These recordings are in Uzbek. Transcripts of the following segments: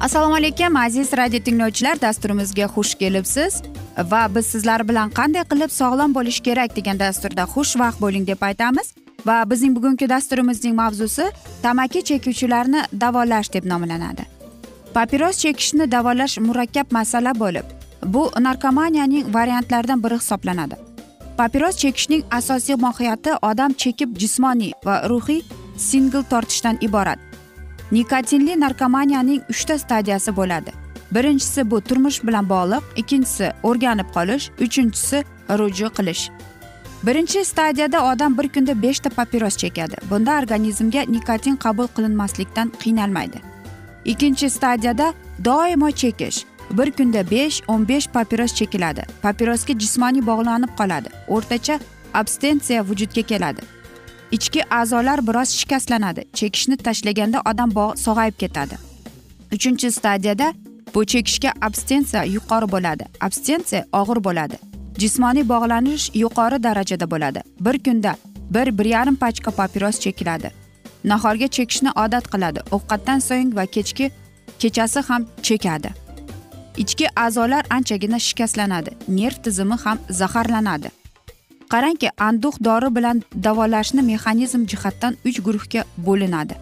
assalomu alaykum aziz radio tinglovchilar dasturimizga xush kelibsiz. Va biz sizlar bilan qanday qilib sog'lom bo'lish kerak degan dasturda xushvaqt bo'ling deb aytamiz. Va bizning bugungi dasturimizning mavzusi tamaki chekuvchilarni davolash deb nomlanadi. Papiros chekishni davolash murakkab masala bo'lib bu narkomaniyaning variantlaridan biri hisoblanadi. Papiros chekishning asosiy mohiyati odam chekib jismoniy va ruhiy singl tortishdan iborat. Nikotinli narkomaniyaning uchta stadiyasi bo'ladi. Birinchisi bu turmush bilan bog'liq ikkinchisi o'rganib qolish uchinchisi ruju qilish. Birinchi stadiyada odam bir kunda beshta papiros chekadi. Bunda organizmga nikotin qabul qilinmaslikdan qiynalmaydi. Ikkinchi stadiyada doimo chekish. Bir kunda besh o'n besh papiros chekiladi. Papirosga jismoniy bog'lanib qoladi. O'rtacha abstensiya vujudga keladi. Ichki a'zolar biroz shikastlanadi. Chekishni tashlaganda odam bog' sog'ayib ketadi. Uchinchi stadiyada bu chekishga abstensiya yuqori bo'ladi. Abstensiya og'ir bo'ladi. Jismoniy bog'lanish yuqori darajada bo'ladi. Bir kunda bir bir yarim pachka papiros chekiladi. Nahorga chekishni odat qiladi. Ovqatdan so'ng va kechki kechasi ham chekadi. Ichki a'zolar anchagina shikastlanadi. Nerv tizimi ham zaharlanadi. Qarangki anduh dori bilan davolashni mexanizm jihatdan uch guruhga bo'linadi.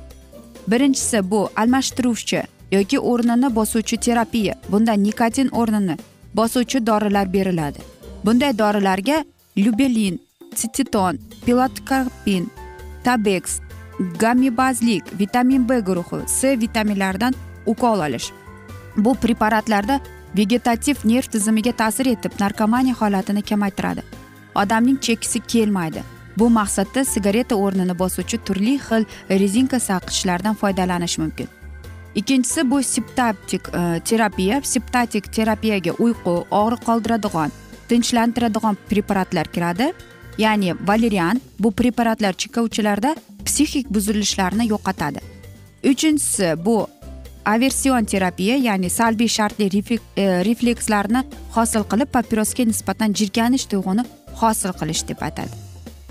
Birinchisi bu almashtiruvchi yoki o'rnini bosuvchi terapiya. Bunda nikotin o'rnini bosuvchi dorilar beriladi. Bunday dorilarga lyubelin sititon pilotkarpin tabeks gamibazlik vitamin b guruhi c vitaminlaridan ukol olish. Bu preparatlarda vegetativ nerv tizimiga ta'sir etib narkomaniya holatini kamaytiradi. Odamning chekkisi kelmaydi. Bu maqsadda sigareta o'rnini bosuvchi turli xil rezinka saqqichlardan foydalanish mumkin. Ikkinchisi bu siptaptik e, terapiya. Siptatik terapiyaga uyqu og'riq qoldiradigan tinchlantiradigan preparatlar kiradi. Ya'ni valerian bu preparatlar chekuvchilarda psixik buzilishlarni yo'qotadi. Uchinchisi bu aversion terapiya ya'ni salbiy shartli e, reflekslarni hosil qilib papirosga nisbatan jirkanish tuyg'uni hosil qilish deb atadi.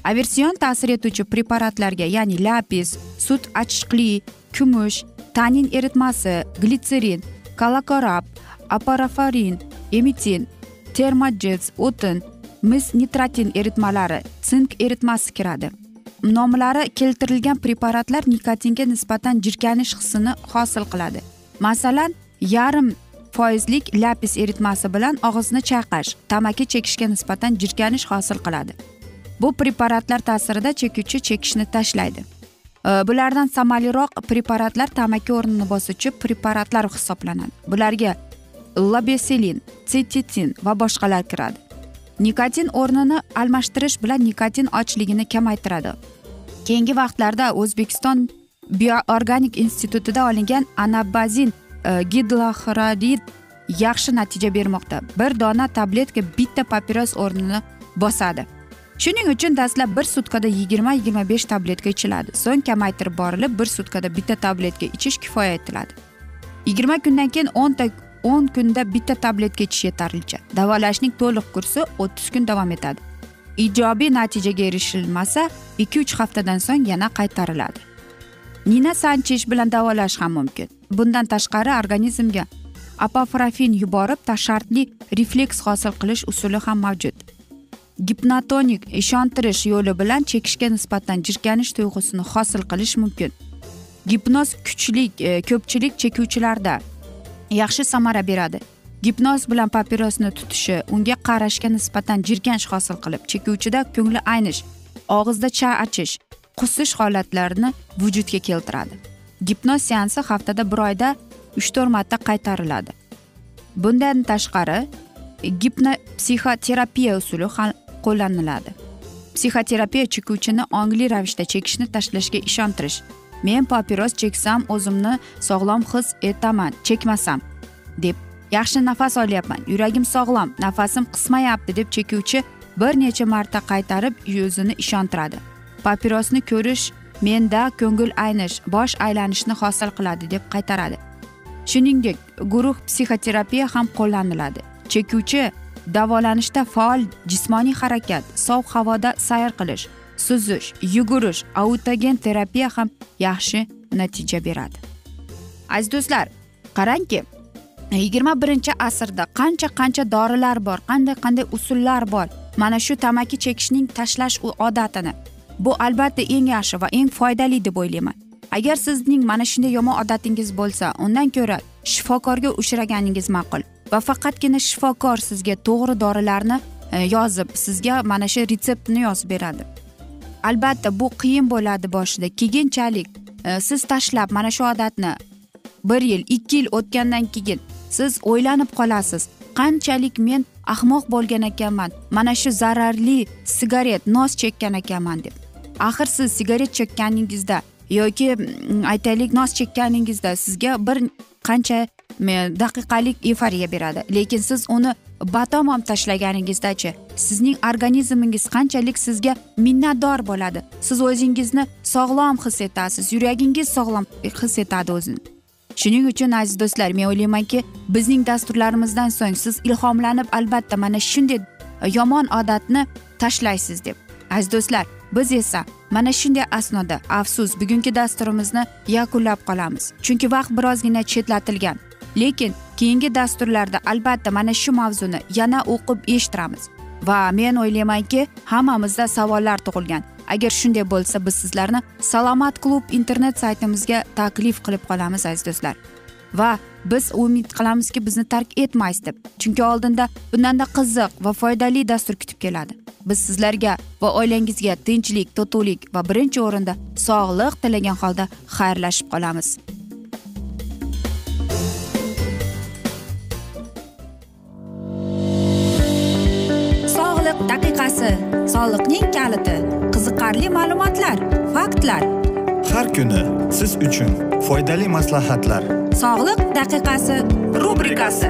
Aversion ta'sir etuvchi preparatlarga ya'ni lapis sut achchiqli kumush tanin eritmasi glitserin kalakorab aparafarin emitin termojets o'tin mis nitratin eritmalari sink eritmasi kiradi. Nomlari keltirilgan preparatlar nikotinga nisbatan jirkanish hissini hosil qiladi. Masalan yarim foizlik lapis eritmasi bilan og'izni chayqash tamaki chekishga nisbatan jirkanish hosil qiladi. Bu preparatlar ta'sirida chekuvchi chekishni tashlaydi. Bulardan samaraliroq preparatlar tamaki o'rnini bosuvchi preparatlar hisoblanadi. Bularga labeselin setitin va boshqalar kiradi. Nikotin o'rnini almashtirish bilan nikotin ochligini kamaytiradi. Keyingi vaqtlarda o'zbekiston bioorganik institutida olingan anabazin e, yaxshi natija bermoqda bir dona tabletka bitta papiros o'rnini bosadi shuning uchun dastlab bir sutkada yigirma yigirma besh tabletka ichiladi so'ng kamaytirib borilib bir sutkada bitta tabletka ichish kifoya etiladi yigirma kundan keyin o'nta o'n kunda bitta tabletka ichish yetarlicha davolashning to'liq kursi o'ttiz kun davom etadi ijobiy natijaga erishilmasa ikki uch haftadan so'ng yana qaytariladi nina sanchish bilan davolash ham mumkin. Bundan tashqari organizmga apofrofin yuborib shartli refleks hosil qilish usuli ham mavjud. Gipnotonik ishontirish yo'li bilan chekishga nisbatan jirkanish tuyg'usini hosil qilish mumkin. Gipnoz kuchli e, ko'pchilik chekuvchilarda yaxshi samara beradi. Gipnoz bilan papirosni tutishi unga qarashga nisbatan jirkanch hosil qilib chekuvchida ko'ngli aynish og'izda cha achish qusish holatlarini vujudga keltiradi. Gipnoz seansi haftada bir oyda uch to'rt marta qaytariladi. Bundan tashqari gipno psixoterapiya usuli ham qo'llaniladi. Psixoterapiya chekuvchini ongli ravishda chekishni tashlashga ishontirish. Men papiros cheksam o'zimni sog'lom his etaman chekmasam deb yaxshi nafas olyapman. Yuragim sog'lom nafasim qismayapti deb chekuvchi bir necha marta qaytarib o'zini ishontiradi. Papirosni ko'rish menda ko'ngil aynish bosh aylanishni hosil qiladi deb qaytaradi. Shuningdek guruh psixoterapiya ham qo'llaniladi. Chekuvchi davolanishda faol jismoniy harakat sovuq havoda sayr qilish suzish yugurish autogen terapiya ham yaxshi natija beradi. Aziz do'stlar qarangki yigirma birinchi asrda qancha qancha dorilar bor qanday qanday usullar bor mana shu tamaki chekishning tashlash odatini bu albatta eng yaxshi va eng foydali deb o'ylayman. Agar sizning mana shunday yomon odatingiz bo'lsa undan ko'ra shifokorga uchraganingiz ma'qul. Va faqatgina shifokor sizga to'g'ri dorilarni e, yozib sizga mana shu retseptni yozib beradi. Albatta bu qiyin bo'ladi boshida. Keyinchalik e, siz tashlab mana shu odatni bir yil ikki yil o'tgandan keyin siz o'ylanib qolasiz. Qanchalik men ahmoq bo'lgan ekanman mana shu zararli sigaret nos chekkan ekanman deb. Axir siz sigaret chekkaningizda yoki mm, aytaylik nos chekkaningizda sizga bir qancha daqiqalik eforiya beradi. Lekin siz uni batamom tashlaganingizdachi sizning organizmingiz qanchalik sizga minnatdor bo'ladi. Siz o'zingizni sog'lom his etasiz yuragingiz sog'lom his etadi o'zini. Shuning uchun aziz do'stlar men o'ylaymanki bizning dasturlarimizdan so'ng siz ilhomlanib albatta mana shunday yomon odatni tashlaysiz deb. Aziz do'stlar biz esa mana shunday asnoda afsus bugungi dasturimizni yakunlab qolamiz. Chunki vaqt birozgina chetlatilgan. Lekin keyingi dasturlarda albatta mana shu mavzuni yana o'qib eshittiramiz. Va men o'ylaymanki hammamizda savollar tug'ilgan. Agar shunday bo'lsa biz sizlarni salomat klub internet saytimizga taklif qilib qolamiz aziz do'stlar. Va biz umid qilamizki bizni tark etmaysiz deb. Chunki oldinda bundanda qiziq va foydali dastur kutib keladi. Biz sizlarga va oilangizga tinchlik totuvlik va birinchi o'rinda sog'lik tilagan holda xayrlashib qolamiz. Sog'liq daqiqasi soliqning kaliti qiziqarli ma'lumotlar faktlar. Har kuni siz uchun foydali maslahatlar. Sog'liq daqiqasi rubrikasi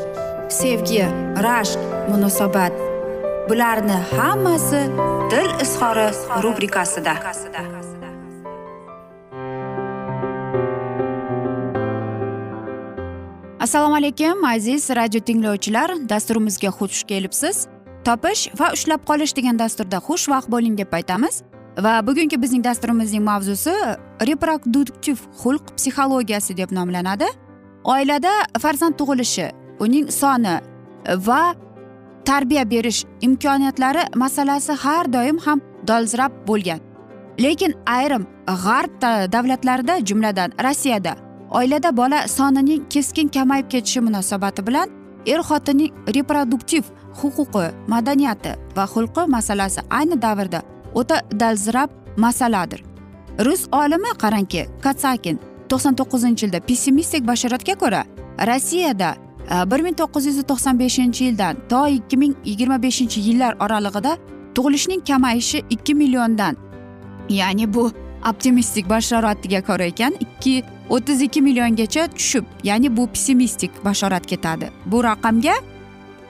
sevgi rashq munosabat. Bularni hammasi dil izhori rubrikasida. Assalomu alaykum aziz radio tinglovchilar. Dasturimizga xush kelibsiz. Topish va ushlab qolish degan dasturda xushvaqt bo'ling deb aytamiz. Va bugungi bizning dasturimizning mavzusi reproduktiv xulq psixologiyasi deb nomlanadi. Oilada farzand tug'ilishi uning soni va tarbiya berish imkoniyatlari masalasi har doim ham dolzarb bo'lgan. Lekin ayrim g'arb davlatlarida jumladan rossiyada oilada bola sonining keskin kamayib ketishi munosabati bilan er xotinning reproduktiv huquqi madaniyati va xulqi masalasi ayni davrda o'ta dolzarb masaladir. Rus olimi qarangki katsakin to'qson to'qqizinchi yilda pessimistik bashoratga ko'ra rossiyada Э, bir ming to'qqiz yuz to'qson beshinchi yildan to ikki ming yigirma beshinchi yillar oralig'ida tug'ilishning kamayishi ikki milliondan ya'ni bu optimistik bashoratiga ko'ra ekan ikki o'ttiz ikki milliongacha tushib ya'ni bu pessimistik bashorat ketadi. Bu raqamga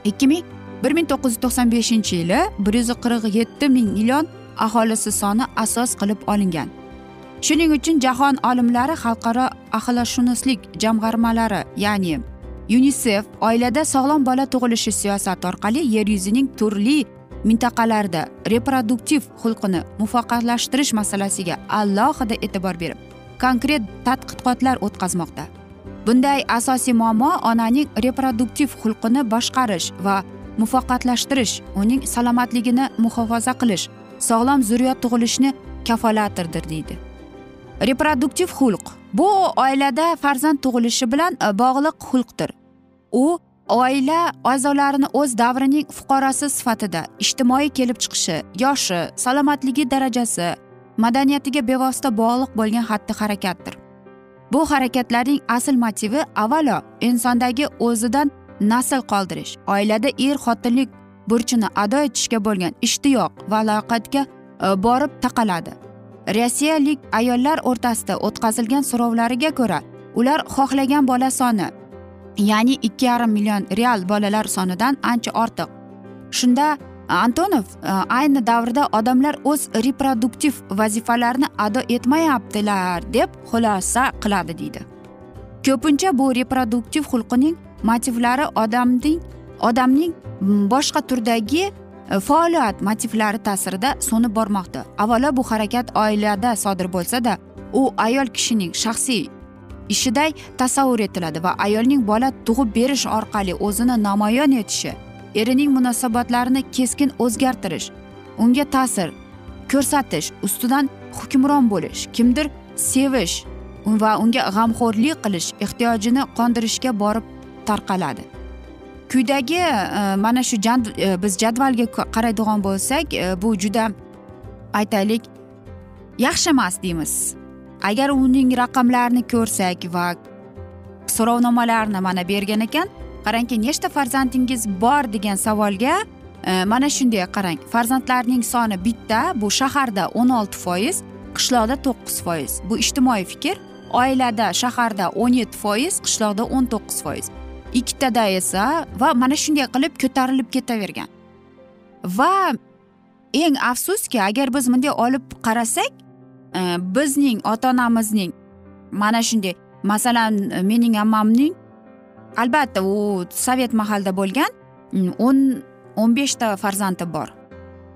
ikki ming bir ming to'qqiz yuz to'qson beshinchi yili bir yuz qirq yetti ming million aholisi soni asos qilib olingan. Shuning uchun jahon olimlari xalqaro axloqshunoslik jamg'armalari ya'ni yunisef oilada sog'lom bola tug'ilishi siyosati orqali yer yuzining turli mintaqalarida reproduktiv xulqini muvaffaqiyatlashtirish masalasiga alohida e'tibor berib konkret tadqiqotlar o'tkazmoqda. Bunday asosiy muammo onaning reproduktiv xulqini boshqarish va muvaffaqiyatlashtirish uning salomatligini muhofaza qilish sog'lom zurriyot tug'ilishni kafolatirdir deydi. Reproduktiv xulq. Bu oilada farzand tug'ilishi bilan e, bog'liq xulqdir. U oila a'zolarini o'z davrining fuqarosi sifatida ijtimoiy kelib chiqishi yoshi salomatligi darajasi madaniyatiga bevosita bog'liq bo'lgan xatti harakatdir. Bu harakatlarning asl motivi avvalo insondagi o'zidan nasl qoldirish oilada er xotinlik burchini ado etishga bo'lgan ishtiyoq va aloqatga e, borib taqaladi. Rossiyalik ayollar o'rtasida o'tkazilgan so'rovlariga ko'ra ular xohlagan bola soni ya'ni ikki yarim million real bolalar sonidan ancha ortiq. Shunda antonov ayni davrda odamlar o'z reproduktiv vazifalarini ado etmayaptilar deb xulosa qiladi deydi. Ko'pincha bu reproduktiv xulqining motivlari odamning odamning boshqa turdagi faoliyat motivlari ta'sirida so'nib bormoqda avvalo bu harakat oilada sodir bo'lsada u ayol kishining shaxsiy ishiday tasavvur etiladi va ayolning bola tug'ib berish orqali o'zini namoyon etishi erining munosabatlarini keskin o'zgartirish unga ta'sir ko'rsatish ustidan hukmron bo'lish kimdir sevish va unga g'amxo'rlik qilish ehtiyojini qondirishga borib tarqaladi kuydagi e, mana shu e, biz jadvalga qaraydigan bo'lsak e, bu juda aytaylik yaxshi emas deymiz. Agar uning raqamlarini ko'rsak va so'rovnomalarni mana bergan ekan qarangki nechta farzandingiz bor degan savolga mana shunday qarang farzandlarning soni bitta bu shaharda o'n olti foiz qishloqda to'qqiz foiz. Bu ijtimoiy fikr oilada shaharda o'n yetti foiz qishloqda o'n to'qqiz foiz. Ikkitada esa va mana shunday qilib ko'tarilib ketavergan. Va eng afsuski agar biz bunday olib qarasak e, bizning ota onamizning mana shunday masalan e, mening ammamning albatta u sovet mahalida bo'lgan mm, o'n o'n beshta farzandi bor.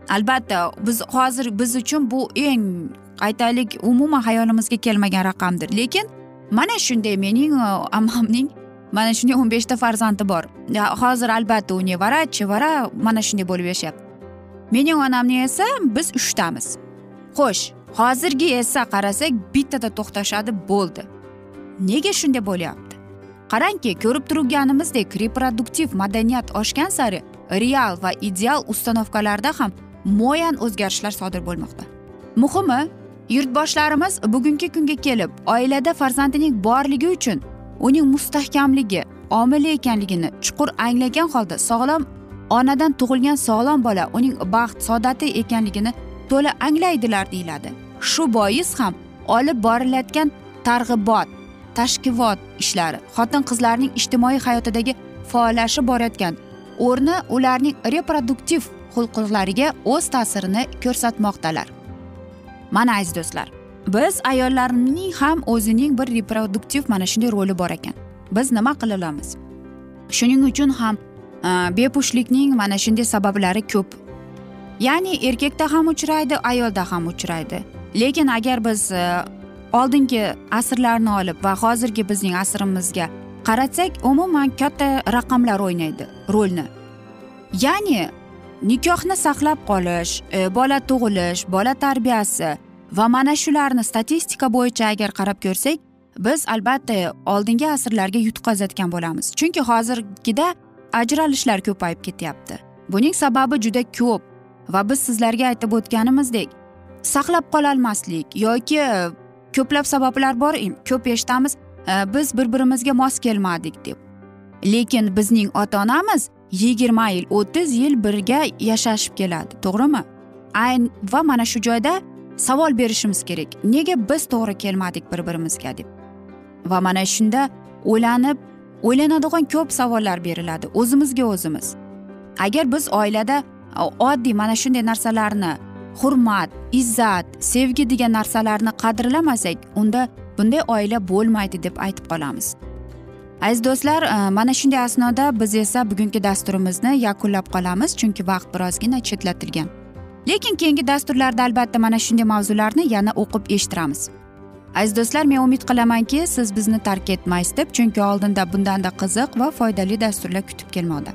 Albatta biz hozir biz uchun bu eng aytaylik umuman hayolimizga kelmagan raqamdir. Lekin mana shunday mening e, ammamning mana shunday o'n beshta farzandi bor. Hozir albatta u nevara chevara mana shunday bo'lib yashayapti. Mening onamni esa biz uchtamiz. Xo'sh hozirgi esa qarasak bittada to'xtashadi bo'ldi. Nega shunday bo'lyapti? Qarangki ko'rib turganimizdek reproduktiv madaniyat oshgan sari real va ideal ustanovkalarda ham muayyan o'zgarishlar sodir bo'lmoqda. Muhimi yurtboshlarimiz bugungi kunga kelib oilada farzandining borligi uchun uning mustahkamligi omili ekanligini chuqur anglagan holda sog'lom onadan tug'ilgan sog'lom bola uning baxt saodati ekanligini to'la anglaydilar deyiladi. Shu bois ham olib borilayotgan targ'ibot tashkivot ishlari xotin qizlarning ijtimoiy hayotidagi faollashib borayotgan o'rni ularning reproduktiv huquqlariga o'z ta'sirini ko'rsatmoqdalar. Mana aziz do'stlar biz ayollarning ham o'zining bir reproduktiv mana shunday roli bor ekan. Biz nima qila olamiz? Shuning uchun ham e, bepushtlikning mana shunday sabablari ko'p. Ya'ni erkakda ham uchraydi ayolda ham uchraydi. Lekin agar biz e, oldingi asrlarni olib va hozirgi bizning asrimizga qaratsak umuman katta raqamlar o'ynaydi rolni. Ya'ni nikohni saqlab qolish e, bola tug'ilish bola tarbiyasi va mana shularni statistika bo'yicha agar qarab ko'rsak biz albatta oldingi asrlarga yutqazayotgan bo'lamiz. Chunki hozirgida ajralishlar ko'payib ketyapti. Buning sababi juda ko'p va biz sizlarga aytib o'tganimizdek saqlab qololmaslik yoki ko'plab sabablar bor ko'p eshitamiz e, biz bir birimizga mos kelmadik deb. Lekin bizning ota onamiz yigirma yil o'ttiz yil birga yashashib keladi to'g'rimi? Ayn va mana shu joyda savol berishimiz kerak. Nega biz to'g'ri kelmadik bir birimizga deb? Va mana shunda o'ylanib o'ylanadigan ko'p savollar beriladi o'zimizga o'zimiz. Agar biz oilada oddiy mana shunday narsalarni hurmat izzat sevgi degan narsalarni qadrlamasak unda bunday oila bo'lmaydi deb aytib qolamiz. Aziz do'stlar mana shunday asnoda biz esa bugungi dasturimizni yakunlab qolamiz chunki vaqt birozgina chetlatilgan. Lekin keyingi dasturlarda albatta mana shunday mavzularni yana o'qib eshittiramiz. Aziz do'stlar men umid qilamanki siz bizni tark etmaysiz deb chunki oldinda bundanda qiziq va foydali dasturlar kutib kelmoqda.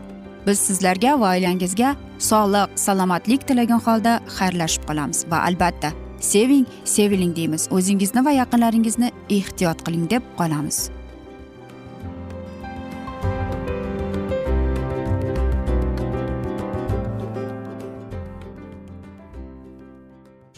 Biz sizlarga va oilangizga sog'lik salomatlik tilagan holda xayrlashib qolamiz va albatta seving seviling deymiz. O'zingizni va yaqinlaringizni ehtiyot qiling deb qolamiz.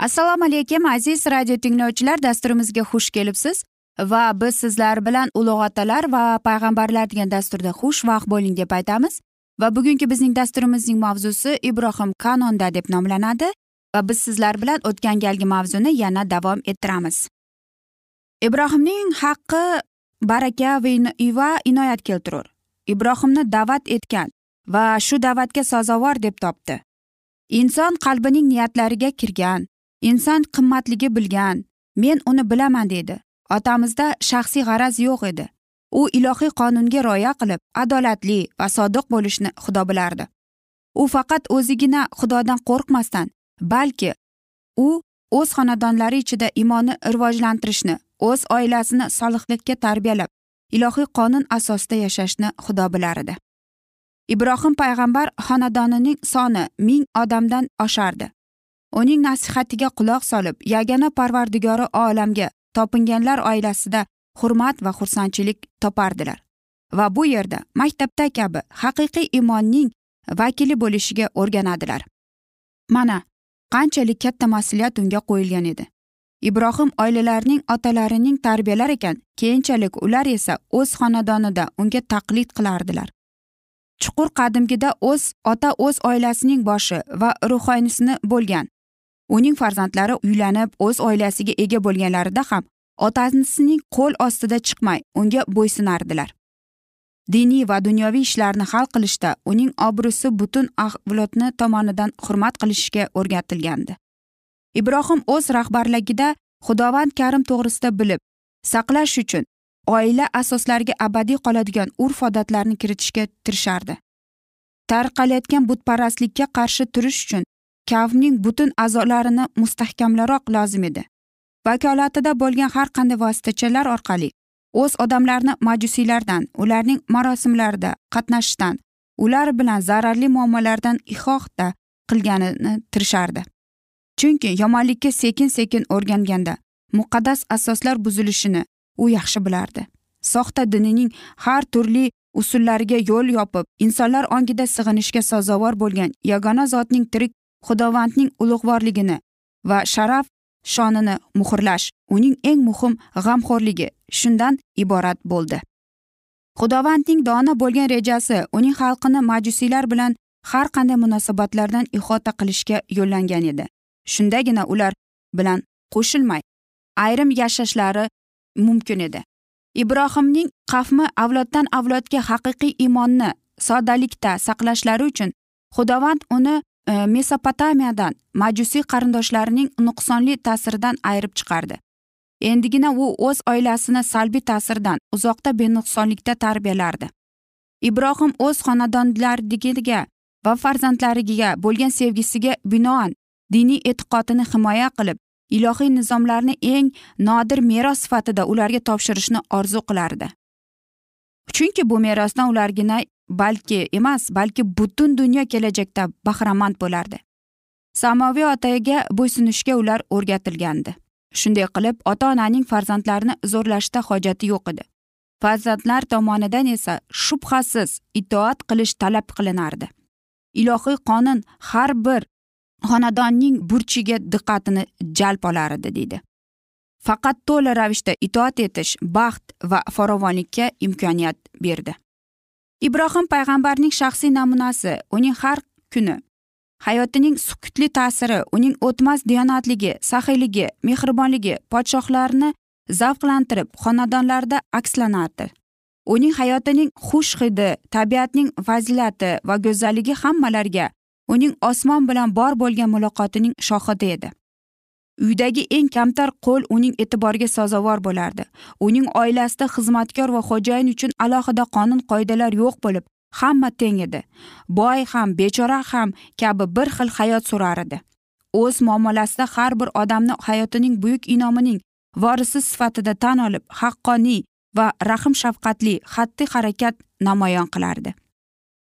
Assalomu alaykum aziz radio tinglovchilar dasturimizga xush kelibsiz. Va biz sizlar bilan ulug' otalar va payg'ambarlar degan dasturda xushvaqt bo'ling deb aytamiz. Va bugungi bizning dasturimizning mavzusi ibrohim kanonda deb nomlanadi. Va biz sizlar bilan o'tgan galgi mavzuni yana davom ettiramiz. Ibrohimning haqqi baraka va inoyat keltirur. Ibrohimni da'vat etgan va shu da'vatga sazovor deb topdi. Inson qalbining niyatlariga kirgan inson qimmatligi bilgan men uni bilaman deydi otamizda shaxsiy g'araz yo'q edi. U ilohiy qonunga rioya qilib adolatli va sodiq bo'lishni xudo bilardi. U faqat o'zigina xudodan qo'rqmasdan balki u o'z xonadonlari ichida imonni rivojlantirishni o'z oilasini solihlikka tarbiyalab ilohiy qonun asosida yashashni xudo bilar edi. Ibrohim payg'ambar xonadonining soni ming odamdan oshardi. Uning nasihatiga quloq solib yagona parvardigori olamga topinganlar oilasida hurmat va xursandchilik topardilar. Va bu yerda maktabda kabi haqiqiy iymonning vakili bo'lishiga o'rganadilar. Mana qanchalik katta mas'uliyat unga qo'yilgan edi. Ibrohim oilalarining otalarining tarbiyalar ekan keyinchalik ular esa o'z xonadonida unga taqlid qilardilar. Chuqur qadimgida o'z ota o'z oilasining boshi va ruhonisini bo'lgan uning farzandlari uylanib o'z oilasiga ega bo'lganlarida ham otasining qo'l ostida chiqmay unga bo'ysunardilar. Diniy va dunyoviy ishlarni hal qilishda uning obro'si butun avlodni tomonidan hurmat qilishga o'rgatilgandi. Ibrohim o'z rahbarligida xudovand karim to'g'risida bilib saqlash uchun oila asoslariga abadiy qoladigan urf odatlarni kiritishga tirishardi. Tarqalayotgan butparastlikka qarshi turish uchun kavmning butun a'zolarini mustahkamlaroq lozim edi. Vakolatida bo'lgan har qanday vositachalar orqali o'z odamlarini majusiylardan ularning marosimlarida qatnashishdan ular bilan zararli muammolardan ihohda qilganini tirishardi. Chunki yomonlikka sekin sekin o'rganganda muqaddas asoslar buzilishini u yaxshi bilardi. Soxta dinining har turli usullariga yo'l yopib insonlar ongida sig'inishga sazovor bo'lgan yagona zotning tirik xudovandning ulug'vorligini va sharaf shonini muhrlash uning eng muhim g'amxo'rligi shundan iborat bo'ldi. Xudovandning dono bo'lgan rejasi uning xalqini majusiylar bilan har qanday munosabatlardan ihota qilishga yo'llangan edi. Shundagina ular bilan qo'shilmay ayrim yashashlari mumkin edi. Ibrohimning qafmi avloddan avlodga haqiqiy iymonni soddalikda saqlashlari uchun xudovand uni Э, mesopotamiyadan majusiy qarindoshlarining nuqsonli ta'siridan ayirib chiqardi. Endigina u o'z oilasini salbiy ta'sirdan uzoqda benuqsonlikda tarbiyalardi. Ibrohim o'z xonadonlariga va farzandlariga bo'lgan sevgisiga binoan diniy e'tiqodini himoya qilib ilohiy nizomlarni eng nodir meros sifatida ularga topshirishni orzu qilardi. Chunki bu merosdan ulargina balki emas balki butun dunyo kelajakda bahramand bo'lardi. Samoviy otaga bo'ysunishga ular o'rgatilgandi. Shunday qilib ota onaning farzandlarini zo'rlashda hojati yo'q edi. Farzandlar tomonidan esa shubhasiz itoat qilish talab qilinardi. Ilohiy qonun har bir xonadonning burchiga diqqatini jalb olar edi deydi. Faqat to'la ravishda itoat etish baxt va farovonlikka imkoniyat berdi. Ibrohim payg'ambarning shaxsiy namunasi uning har kuni hayotining sukutli ta'siri uning o'tmas diyonatligi saxiyligi mehribonligi podshohlarni zavqlantirib xonadonlarda akslanardi. Uning hayotining xush hidi tabiatning fazilati va go'zalligi hammalarga uning osmon bilan bor bo'lgan muloqotining shohidi edi. Uydagi eng kamtar qo'l uning e'tiboriga sazovor bo'lardi. Uning oilasida xizmatkor va xo'jayin uchun alohida qonun qoidalar yo'q bo'lib hamma teng edi. Boy ham bechora ham kabi bir xil hayot surar edi. O'z muomalasida har bir odamni hayotining buyuk inomining vorisi sifatida tan olib haqqoniy va rahm shafqatli xatti harakat namoyon qilardi.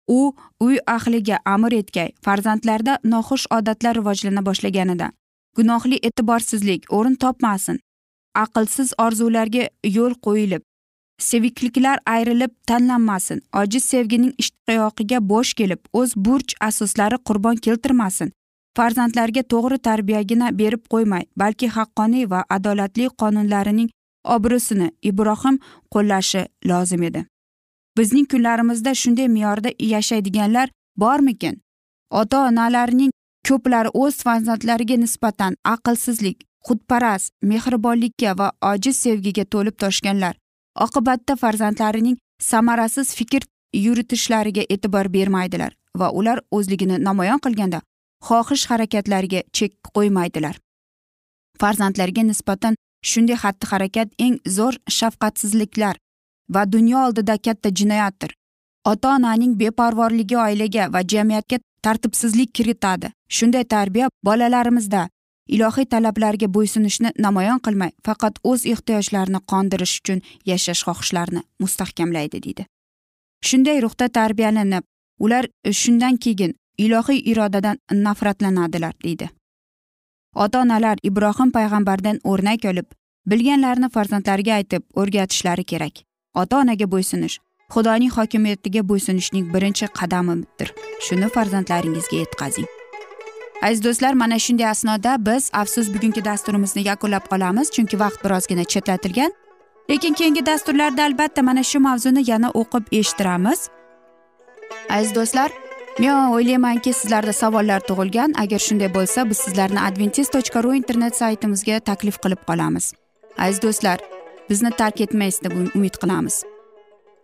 U uy ahliga amr etgay farzandlarda noxush odatlar rivojlana boshlaganida gunohli e'tiborsizlik o'rin topmasin. Aqlsiz orzularga yo'l qo'yilib sevikliklar ayrilib tanlanmasin. Ojiz sevgining ishtiyoqiga bo'sh kelib o'z burch asoslari qurbon keltirmasin. Farzandlarga to'g'ri tarbiyagina berib qo'ymay balki haqqoniy va adolatli qonunlarining obro'sini ibrohim qo'llashi lozim edi. Bizning kunlarimizda shunday me'yorda yashaydiganlar bormikin? Ota onalarning ko'plari o'z farzandlariga nisbatan aqlsizlik xudparast mehribonlikka va ojiz sevgiga to'lib toshganlar. Oqibatda farzandlarining samarasiz fikr yuritishlariga e'tibor bermaydilar va ular o'zligini namoyon qilganda xohish harakatlariga chek qo'ymaydilar. Farzandlarga nisbatan shunday xatti harakat eng zo'r shafqatsizliklar va dunyo oldida katta jinoyatdir. Ota onaning beparvorligi oilaga va jamiyatga tartibsizlik kiritadi. Shunday tarbiya bolalarimizda ilohiy talablarga bo'ysunishni namoyon qilmay faqat o'z ehtiyojlarini qondirish uchun yashash xohishlarini mustahkamlaydi deydi. Shunday ruhda tarbiyalanib ular shundan keyin ilohiy irodadan nafratlanadilar deydi. Ota onalar ibrohim payg'ambardan o'rnak olib bilganlarini farzandlariga aytib o'rgatishlari kerak. Ota onaga bo'ysunish xudoning hokimiyatiga bo'ysunishning birinchi qadamidir shuni farzandlaringizga yetkazing. Aziz do'stlar mana shunday asnoda biz afsus bugungi dasturimizni yakunlab qolamiz chunki vaqt birozgina chetlatilgan. Lekin keyingi dasturlarda albatta mana shu mavzuni yana o'qib eshittiramiz. Aziz do'stlar men o'ylaymanki sizlarda savollar tug'ilgan. Agar shunday bo'lsa biz sizlarni adventis tochka ru internet saytimizga taklif qilib qolamiz. Aziz do'stlar bizni tark etmaysiz deb um-, umid qilamiz.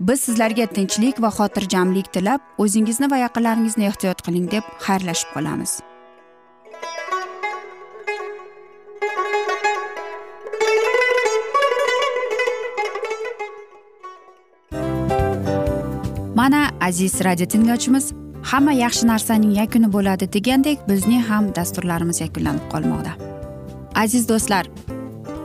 Biz sizlarga tinchlik va xotirjamlik tilab o'zingizni va yaqinlaringizni ehtiyot qiling deb xayrlashib qolamiz. Mana aziz radio tinglovchimiz hamma yaxshi narsaning yakuni bo'ladi degandek bizning ham dasturlarimiz yakunlanib qolmoqda. Aziz do'stlar